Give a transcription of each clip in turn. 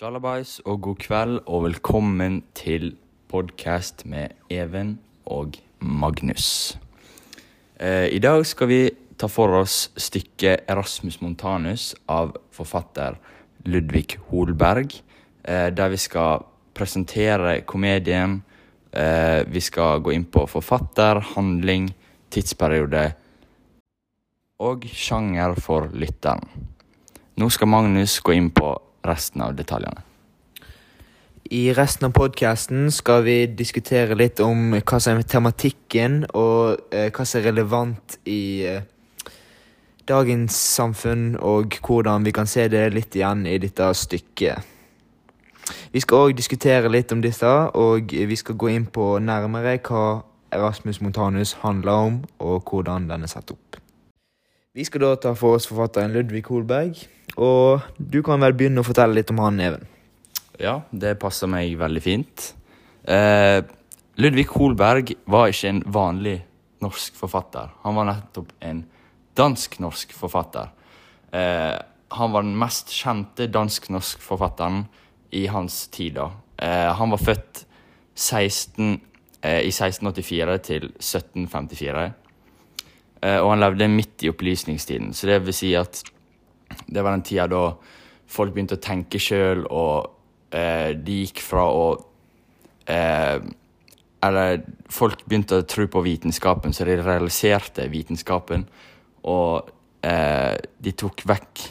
Sjalabais og god kveld og velkommen til podkast med Even og Magnus. Eh, I dag skal vi ta for oss stykket 'Erasmus Montanus' av forfatter Ludvig Holberg, eh, der vi skal presentere komedien. Eh, vi skal gå inn på forfatter, handling, tidsperiode og sjanger for lytteren. Nå skal Magnus gå inn på resten av detaljene. I resten av podkasten skal vi diskutere litt om hva som er tematikken, og eh, hva som er relevant i eh, dagens samfunn, og hvordan vi kan se det litt igjen i dette stykket. Vi skal òg diskutere litt om dette, og vi skal gå inn på nærmere hva Erasmus Montanus handler om, og hvordan den er satt opp. Vi skal da ta for oss forfatteren Ludvig Holberg, og du kan vel begynne å fortelle litt om han, Even. Ja, det passer meg veldig fint. Eh, Ludvig Holberg var ikke en vanlig norsk forfatter. Han var nettopp en dansk-norsk forfatter. Eh, han var den mest kjente dansk-norsk forfatteren i hans tid. Eh, han var født 16, eh, i 1684 til 1754. Eh, og han levde midt i opplysningstiden, så det vil si at det var den tida da folk begynte å tenke sjøl, og eh, de gikk fra å eh, Eller folk begynte å tro på vitenskapen, så de realiserte vitenskapen. Og eh, de tok vekk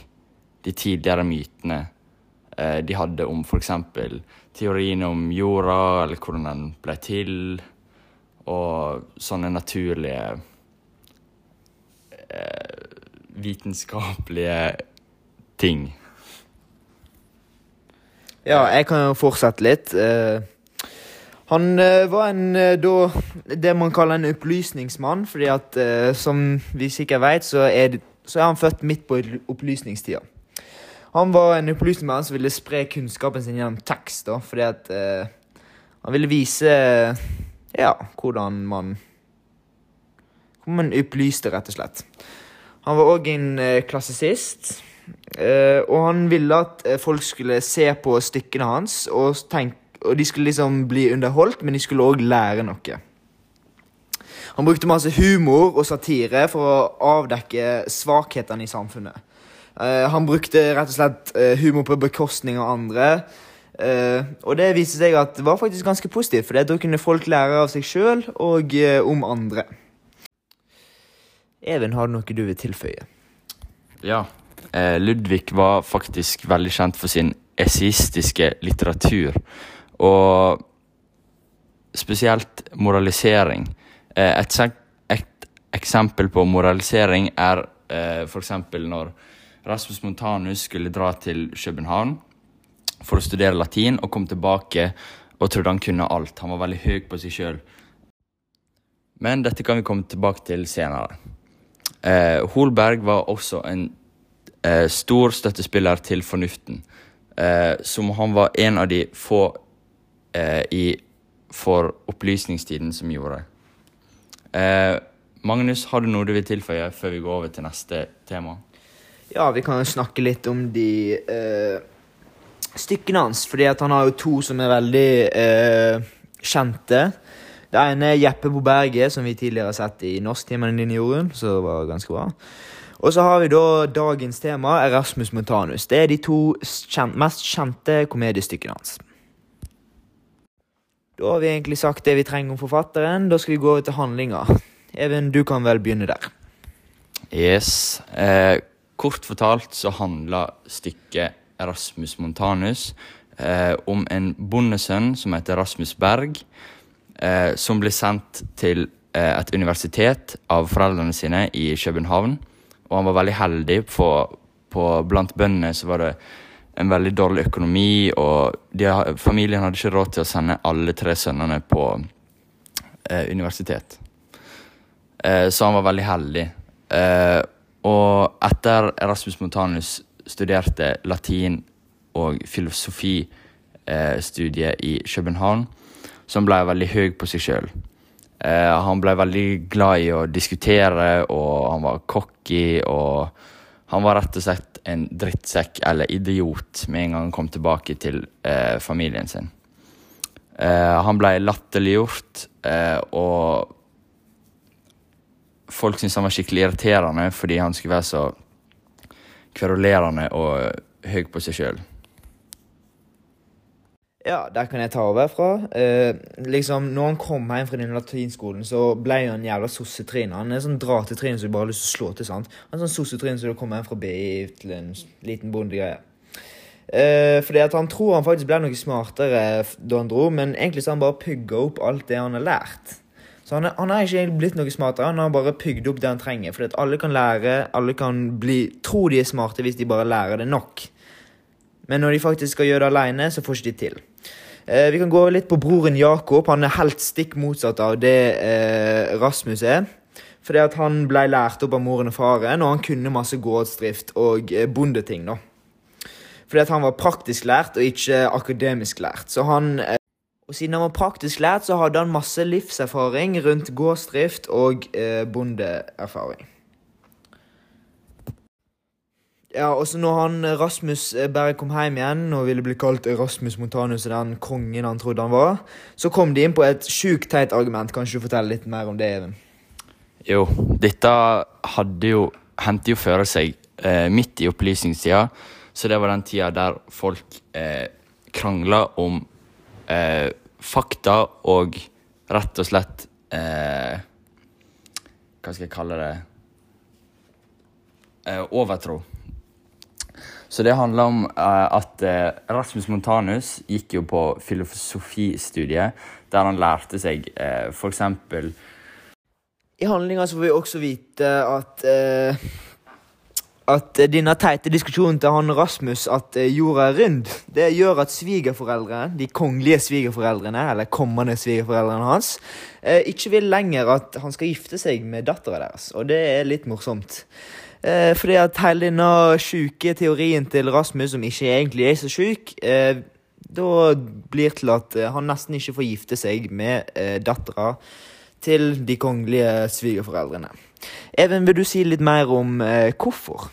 de tidligere mytene eh, de hadde om f.eks. teorien om jorda, eller hvordan den ble til, og sånne naturlige vitenskapelige ting. Ja, jeg kan jo fortsette litt. Eh, han eh, var en eh, da det man kaller en opplysningsmann, fordi at som vi sikkert vet, så er, så er han født midt på opplysningstida. Han var en opplysningsmann som ville spre kunnskapen sin gjennom tekst, da, fordi at han ville vise ja, hvordan man Hvordan man opplyste, rett og slett. Han var òg en eh, klassisist. Eh, og han ville at eh, folk skulle se på stykkene hans, og, tenk, og de skulle liksom bli underholdt, men de skulle òg lære noe. Han brukte masse humor og satire for å avdekke svakhetene i samfunnet. Uh, han brukte rett og slett uh, humor på bekostning av andre. Uh, og det viste seg at det var faktisk ganske positivt, for da kunne folk lære av seg sjøl og om andre. Even, har du noe du vil tilføye? Ja. Eh, Ludvig var faktisk veldig kjent for sin esaistiske litteratur. Og spesielt moralisering. Eh, et, et eksempel på moralisering er eh, f.eks. når Rasmus Montanus skulle dra til København for å studere latin, og kom tilbake og trodde han kunne alt. Han var veldig høy på seg sjøl. Men dette kan vi komme tilbake til senere. Eh, Holberg var også en eh, stor støttespiller til fornuften. Eh, som han var en av de få eh, i, for opplysningstiden som gjorde. Eh, Magnus, har du noe du vil tilføye før vi går over til neste tema? Ja, vi kan jo snakke litt om de eh, stykkene hans. Fordi han har jo to som er veldig kjente. Det ene er 'Jeppe på berget', som vi tidligere har sett i Norsktimene din, Jorunn. Så var ganske bra. Og så har vi da dagens tema, 'Erasmus Montanus'. Det er de to kjent, mest kjente komediestykkene hans. Da har vi egentlig sagt det vi trenger om forfatteren. Da skal vi gå over til handlinga. Even, du kan vel begynne der. Yes. Eh, kort fortalt så handler stykket Erasmus Montanus eh, om en bondesønn som heter Rasmus Berg, eh, som ble sendt til eh, et universitet av foreldrene sine i København. Og han var veldig heldig, for på, blant bøndene så var det en veldig dårlig økonomi, og de, familien hadde ikke råd til å sende alle tre sønnene på eh, universitet. Eh, så han var veldig heldig. Eh, og etter Erasmus Montanus studerte latin og filosofistudiet i København, han ble veldig høy på seg sjøl. Eh, han ble veldig glad i å diskutere, og han var cocky, og han var rett og slett en drittsekk eller idiot med en gang han kom tilbake til eh, familien sin. Eh, han ble latterliggjort, eh, og folk syntes han var skikkelig irriterende fordi han skulle være så kverulerende og høy på seg sjøl. Ja, der kan jeg ta over fra. Eh, liksom, når han kom hjem fra den latinskolen, så ble han jævla sossetryne. Han er sånn dratetrinn som du bare har lyst til å slå til. sant? Han er sånn sossetryne som du kommer hjem fra BI til en liten bondegreie. Eh, fordi at han tror han faktisk ble noe smartere da han dro, men egentlig så har han bare pugga opp alt det han har lært. Så han, er- han har ikke egentlig blitt noe smartere, han har bare pugd opp det han trenger. Fordi at alle kan lære, alle kan bli, tro de er smarte hvis de bare lærer det nok. Men når de faktisk skal gjøre det alene, så får ikke de til. Eh, vi kan gå litt på broren Jakob. Han er helt stikk motsatt av det eh, Rasmus er. Fordi at han ble lært opp av moren og faren, og han kunne masse gårdsdrift og eh, bondeting. da. Fordi at han var praktisk lært og ikke akademisk lært. Så han, eh, og siden han var praktisk lært, så hadde han masse livserfaring rundt gårdsdrift og eh, bondeerfaring. Ja, og så når han eh, Rasmus eh, bare kom hjem igjen og ville bli kalt Rasmus Montanus den kongen han trodde han var, så kom de inn på et sjukt teit argument. Kanskje du forteller litt mer om det, Even? Jo, dette hadde jo hendte jo føre seg eh, midt i opplysningstida, så det var den tida der folk eh, krangla om eh, fakta og rett og slett eh, Hva skal jeg kalle det eh, Overtro. Så det handler om eh, at eh, Rasmus Montanus gikk jo på filosofistudiet, der han lærte seg uh, for eksempel I handlinga så får vi også vite at eh, at denne teite diskusjonen til han Rasmus at eh, jorda er rund, det gjør at svigerforeldre, de kongelige svigerforeldrene, eller kommende svigerforeldrene hans, eh, ikke vil lenger at han skal gifte seg med dattera deres. Og det er litt morsomt. Eh, fordi at hele denne sjuke teorien til Rasmus, som ikke egentlig er så sjuk, eh, da blir til at eh, han nesten ikke får gifte seg med eh, dattera til de kongelige svigerforeldrene. Even, vil du si litt mer om eh, hvorfor?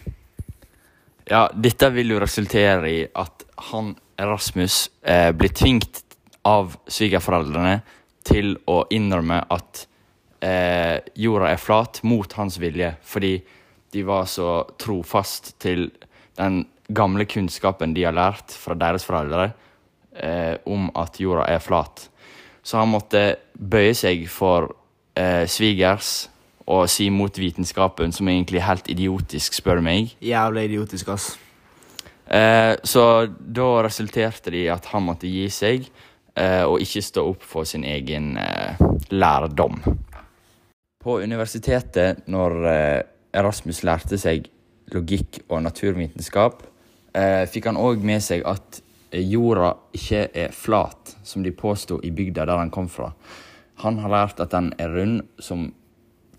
Ja, dette vil jo resultere i at han Rasmus eh, blir tvingt av svigerforeldrene til å innrømme at eh, jorda er flat mot hans vilje, fordi de var så trofast til den gamle kunnskapen de har lært fra deres foreldre eh, om at jorda er flat. Så han måtte bøye seg for eh, svigers og si mot vitenskapen, som egentlig er helt idiotisk, spør du meg. Jævla idiotisk, ass. Eh, så da resulterte det i at han måtte gi seg, eh, og ikke stå opp for sin egen eh, lærdom. På universitetet, når eh, Erasmus lærte seg logikk og naturvitenskap, eh, fikk han òg med seg at eh, jorda ikke er flat, som de påsto i bygda der han kom fra. Han har lært at den er rund, som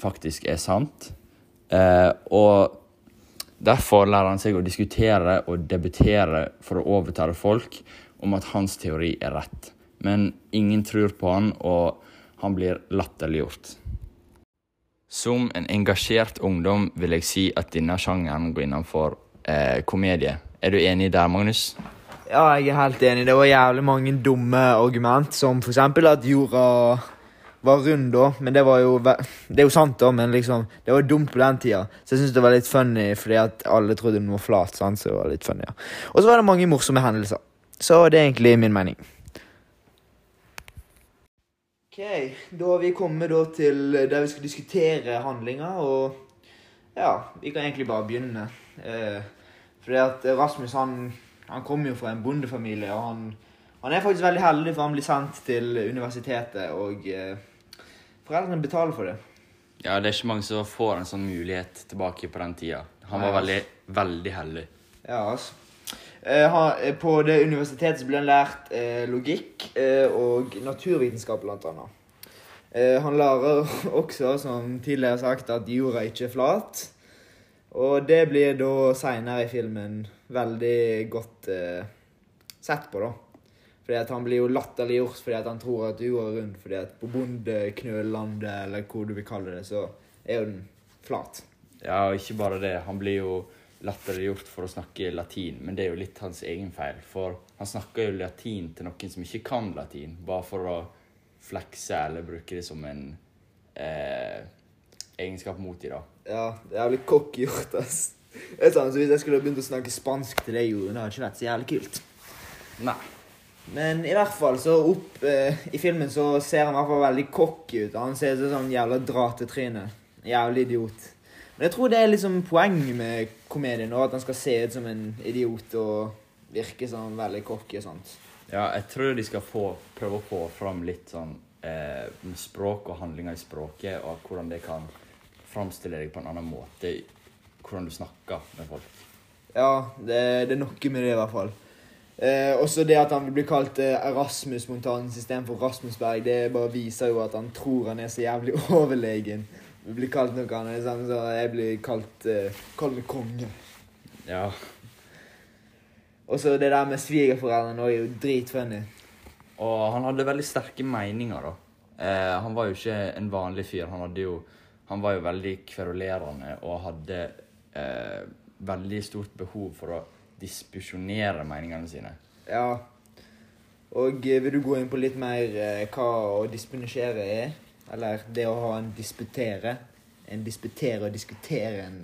faktisk er sant. Eh, og Derfor lærer han seg å diskutere og debutere for å overtale folk om at hans teori er rett. Men ingen tror på han, og han blir latterliggjort. Som en engasjert ungdom vil jeg si at denne sjangeren går innenfor eh, komedie. Er du enig der, Magnus? Ja, jeg er helt enig. Det var jævlig mange dumme argument, som eksempel at jorda var rund da, men det var jo Det er jo sant, da, men liksom Det var dumt på den tida, så jeg syns det var litt funny fordi at alle trodde den var flat. sant, så det var litt funny, ja. Og så var det mange morsomme hendelser. Så det er egentlig min mening. Ok, da har vi kommet da til der vi skal diskutere handlinger, og ja, vi kan egentlig bare begynne. Eh, fordi at Rasmus han, han kommer jo fra en bondefamilie, og han, han er faktisk veldig heldig, for han blir sendt til universitetet, og eh, foreldrene betaler for det. Ja, det er ikke mange som får en sånn mulighet tilbake på den tida. Han var veldig, veldig heldig. Ja, altså. Eh, eh, på det universitetet så ble han lært eh, logikk og naturvitenskap, blant annet. Han lærer også, som tidligere sagt, at jorda ikke er flat. Og det blir da seinere i filmen veldig godt sett på, da. Fordi at Han blir jo latterliggjort fordi at han tror at jorda er rund. Fordi at på bondeknølandet, eller hva du vil kalle det, så er jo den flat. Ja, og ikke bare det. Han blir jo latterliggjort for å snakke latin, men det er jo litt hans egen feil. For han snakker jo latin til noen som ikke kan latin, bare for å flekse eller bruke det som en eh, egenskap mot dem, da. Ja, det er jævlig cocky gjort, ass. Det er sånn, så Hvis jeg skulle begynt å snakke spansk til deg, Jorunn, det hadde ikke vært så jævlig kult. Nei. Men i hvert fall, så opp eh, i filmen så ser han i hvert fall veldig cocky ut. Han ser ut som sånn jævla dratetryne. Jævlig idiot. Men jeg tror det er liksom poenget med komedien, at han skal se ut som en idiot og virke sånn veldig cocky og sånt. Ja, jeg tror de skal få, prøve å få fram litt sånn eh, språk og handlinger i språket, og hvordan det kan framstille deg på en annen måte. Hvordan du snakker med folk. Ja, det, det er noe med det i hvert fall. Eh, også det at han blir kalt eh, Erasmus Montanus istedenfor Rasmus Berg, det bare viser jo at han tror han er så jævlig overlegen. Vi blir kalt noe annet, sånn, så jeg blir kalt uh, Kall meg konge. Ja. Og så det der med svigerforeldrene også er jo dritfunny. Og han hadde veldig sterke meninger, da. Eh, han var jo ikke en vanlig fyr. Han, jo, han var jo veldig kverulerende og hadde eh, veldig stort behov for å dispusjonere meningene sine. Ja. Og eh, vil du gå inn på litt mer eh, hva å disponere er? Eller det å ha en disputere? En disputere og diskutere en,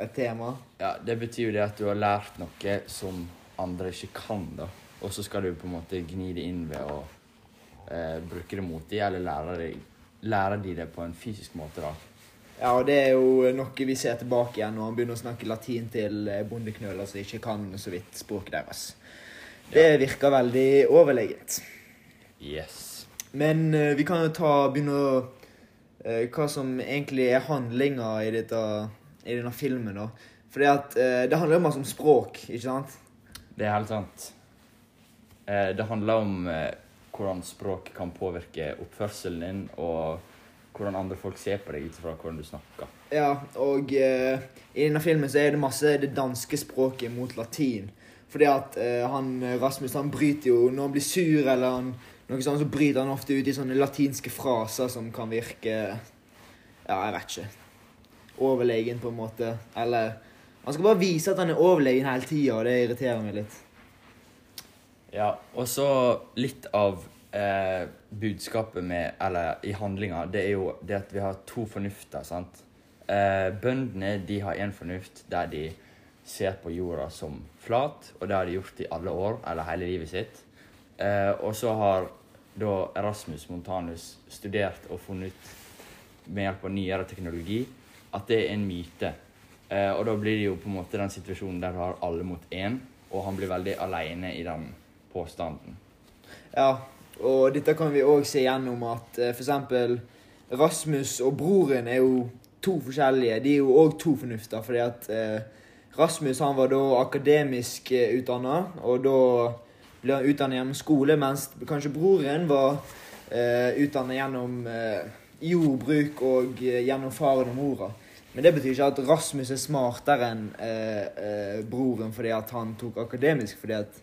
et tema? Ja, Det betyr jo det at du har lært noe som andre ikke kan, da. Og så skal du på en måte gni det inn ved å eh, bruke det mot dem, eller lære, deg, lære de det på en fysisk måte, da. Ja, og det er jo noe vi ser tilbake igjen når han begynner å snakke latin til eh, bondeknøler som ikke kan så vidt språket deres. Det virker veldig overlegent. Yes. Men uh, vi kan jo ta begynne å uh, Hva som egentlig er handlinga i, dette, i denne filmen, da. Fordi at uh, det handler jo masse om språk, ikke sant? Det er helt sant. Det handler om hvordan språk kan påvirke oppførselen din, og hvordan andre folk ser på deg ut fra hvordan du snakker. Ja, og i denne filmen så er det masse det danske språket mot latin. Fordi at han Rasmus han bryter jo Når han blir sur eller han, noe sånt, så bryter han ofte ut i sånne latinske fraser som kan virke Ja, jeg vet ikke. Overlegen, på en måte. Eller Han skal bare vise at han er overlegen hele tida, og det irriterer meg litt. Ja, og så litt av eh, budskapet med, eller i handlinga, det er jo det at vi har to fornufter, sant. Eh, bøndene de har én fornuft der de ser på jorda som flat, og det har de gjort i alle år, eller hele livet sitt. Eh, og så har da Erasmus Montanus studert og funnet ut med hjelp av nyere teknologi at det er en myte. Eh, og da blir det jo på en måte den situasjonen der du har alle mot én, og han blir veldig alene i den påstanden. Ja, og dette kan vi òg se gjennom at eh, eksempel Rasmus og broren er jo to forskjellige. De er jo òg to fornufter, fordi at eh, Rasmus han var da akademisk eh, utdanna, og da ble han utdannet gjennom skole, mens kanskje broren var eh, utdannet gjennom eh, jordbruk og eh, gjennom faren og mora. Men det betyr ikke at Rasmus er smartere enn eh, eh, broren fordi at han tok akademisk. fordi at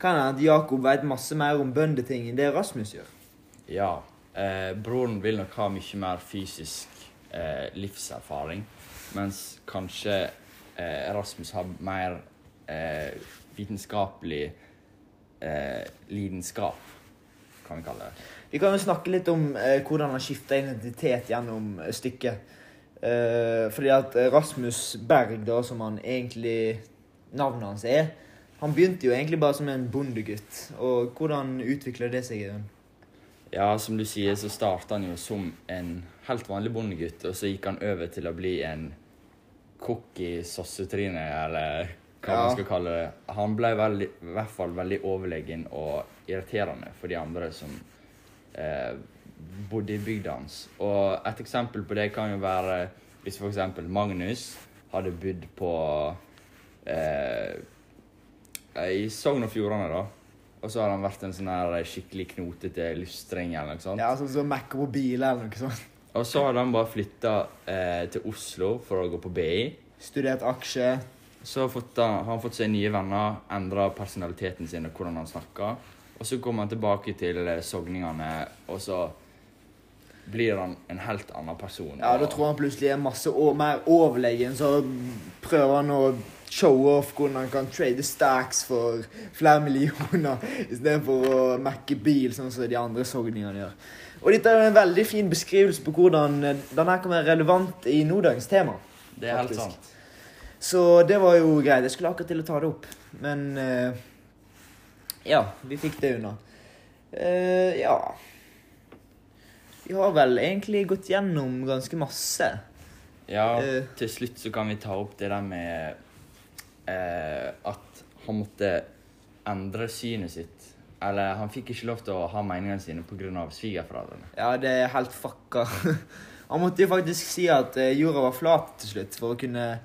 kan hende at Jakob vet masse mer om bøndeting enn det Rasmus gjør. Ja. Eh, broren vil nok ha mye mer fysisk livserfaring, mens kanskje Erasmus har mer vitenskapelig eh, lidenskap, kan vi kalle det. Vi kan jo snakke litt om eh, hvordan han skifta identitet gjennom eh, stykket. Eh, fordi at eh, Rasmus Berg, da, som han egentlig navnet hans er, han begynte jo egentlig bare som en bondegutt. Og hvordan utvikla det seg? Jørgen? Ja, som du sier, så starta han jo som en helt vanlig bondegutt, og så gikk han over til å bli en cocky sossetryne, eller hva Ja. man skal kalle det. Han ble veldig, i hvert fall veldig overlegen og irriterende for de andre som eh, bodde i bygda hans. Og et eksempel på det kan jo være hvis eksempel Magnus hadde bodd på eh, i Sogn og Fjordane, da. Og så har han vært en sånn her skikkelig knotete lystring eller noe sånt. Ja, Sånn som Mac på bil eller noe sånt. Og så hadde han bare flytta eh, til Oslo for å gå på BI. Studert aksje. Så har, fått, har han fått seg nye venner, endra personaliteten sin og hvordan han snakker. Og så kommer han tilbake til eh, sogningene, og så blir han en helt annen person. Ja, Da tror han plutselig er masse mer overlegen, så prøver han å showe off hvordan han kan trade stacks for flere millioner istedenfor å mekke bil, sånn som de andre sogningene gjør. Og dette er en veldig fin beskrivelse på hvordan denne den her kan være relevant i nådagens tema. Det er helt sant. Så det var jo greit. Jeg skulle akkurat til å ta det opp, men eh, Ja, vi fikk det unna. Eh, ja Vi har vel egentlig gått gjennom ganske masse. Ja, Eh. til slutt så kan vi ta opp det der med eh, at han måtte endre synet sitt. Eller han fikk ikke lov til å ha meningene sine pga. svigerforeldrene. Ja, det er helt fucka. Han måtte jo faktisk si at eh, jorda var flat til slutt, for å kunne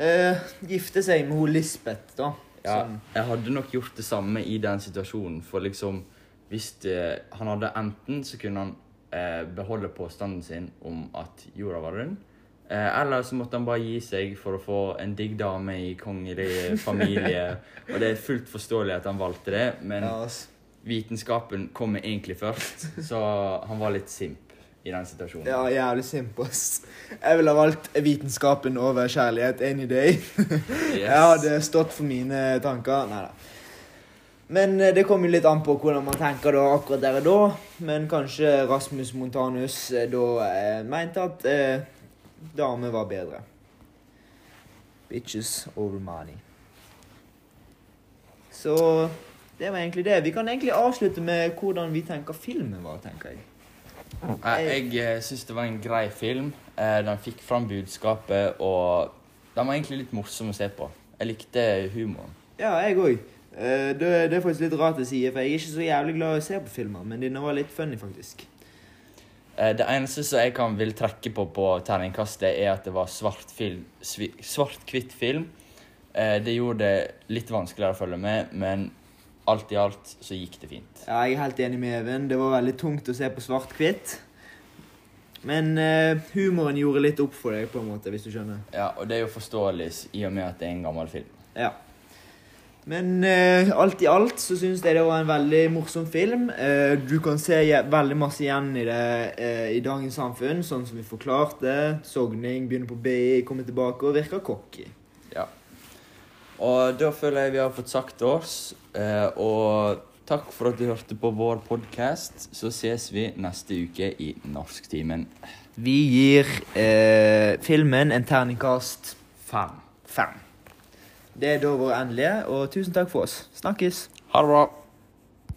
eh, gifte seg med hun Lisbeth, da. Ja, Som- jeg hadde nok gjort det samme i den situasjonen. For liksom, hvis det, han hadde enten så kunne han eh, beholde påstanden sin om at jorda var rund. Eh, eller så måtte han bare gi seg for å få en digg dame i kongelig familie. og det er fullt forståelig at han valgte det, men ja, vitenskapen kommer egentlig først. Så han var litt simp i den situasjonen. ja, jævlig simp, ass. Jeg ville ha valgt vitenskapen over kjærlighet any day. Yes. Jeg hadde stått for mine tanker. Nei da. Men eh, det kommer jo litt an på hvordan man tenker da akkurat der og da. Men kanskje Rasmus Montanus eh, da eh, mente at eh, damer var bedre. Bitches over money. Så det var egentlig det. Vi kan egentlig avslutte med hvordan vi tenker filmen var, tenker jeg. Jeg, jeg eh, syns det var en grei film. Eh, Den fikk fram budskapet, og den var egentlig litt morsom å se på. Jeg likte humoren. Ja, jeg òg. Det, det er faktisk litt rart å si, for jeg er ikke så jævlig glad i å se på filmer. Men denne var litt funny, faktisk. Eh, Det eneste som jeg kan vil trekke på på terningkastet, er at det var svart-hvitt svart film. Eh, Det gjorde det litt vanskeligere å følge med, men alt i alt så gikk det fint. Ja, jeg er helt enig med Even. Det var veldig tungt å se på svart-hvitt. Men uh, humoren gjorde litt opp for deg, på en måte, hvis du skjønner. Ja, Og det er jo forståelig i og med at det er en gammel film. Ja. Men uh, alt i alt så syns jeg det var en veldig morsom film. Uh, du kan se veldig masse igjen i det i dagens samfunn, sånn som vi forklarte. Sogning, begynner på BI, kommer tilbake og virker cocky. Og da føler jeg vi har fått sagt oss. eh, Og takk for at du hørte på vår podkast. Så ses vi neste uke i Norsktimen Vi gir eh, filmen en terningkast fem. fem. Det er da vår endelige, og tusen takk for oss. Snakkes! Ha det bra.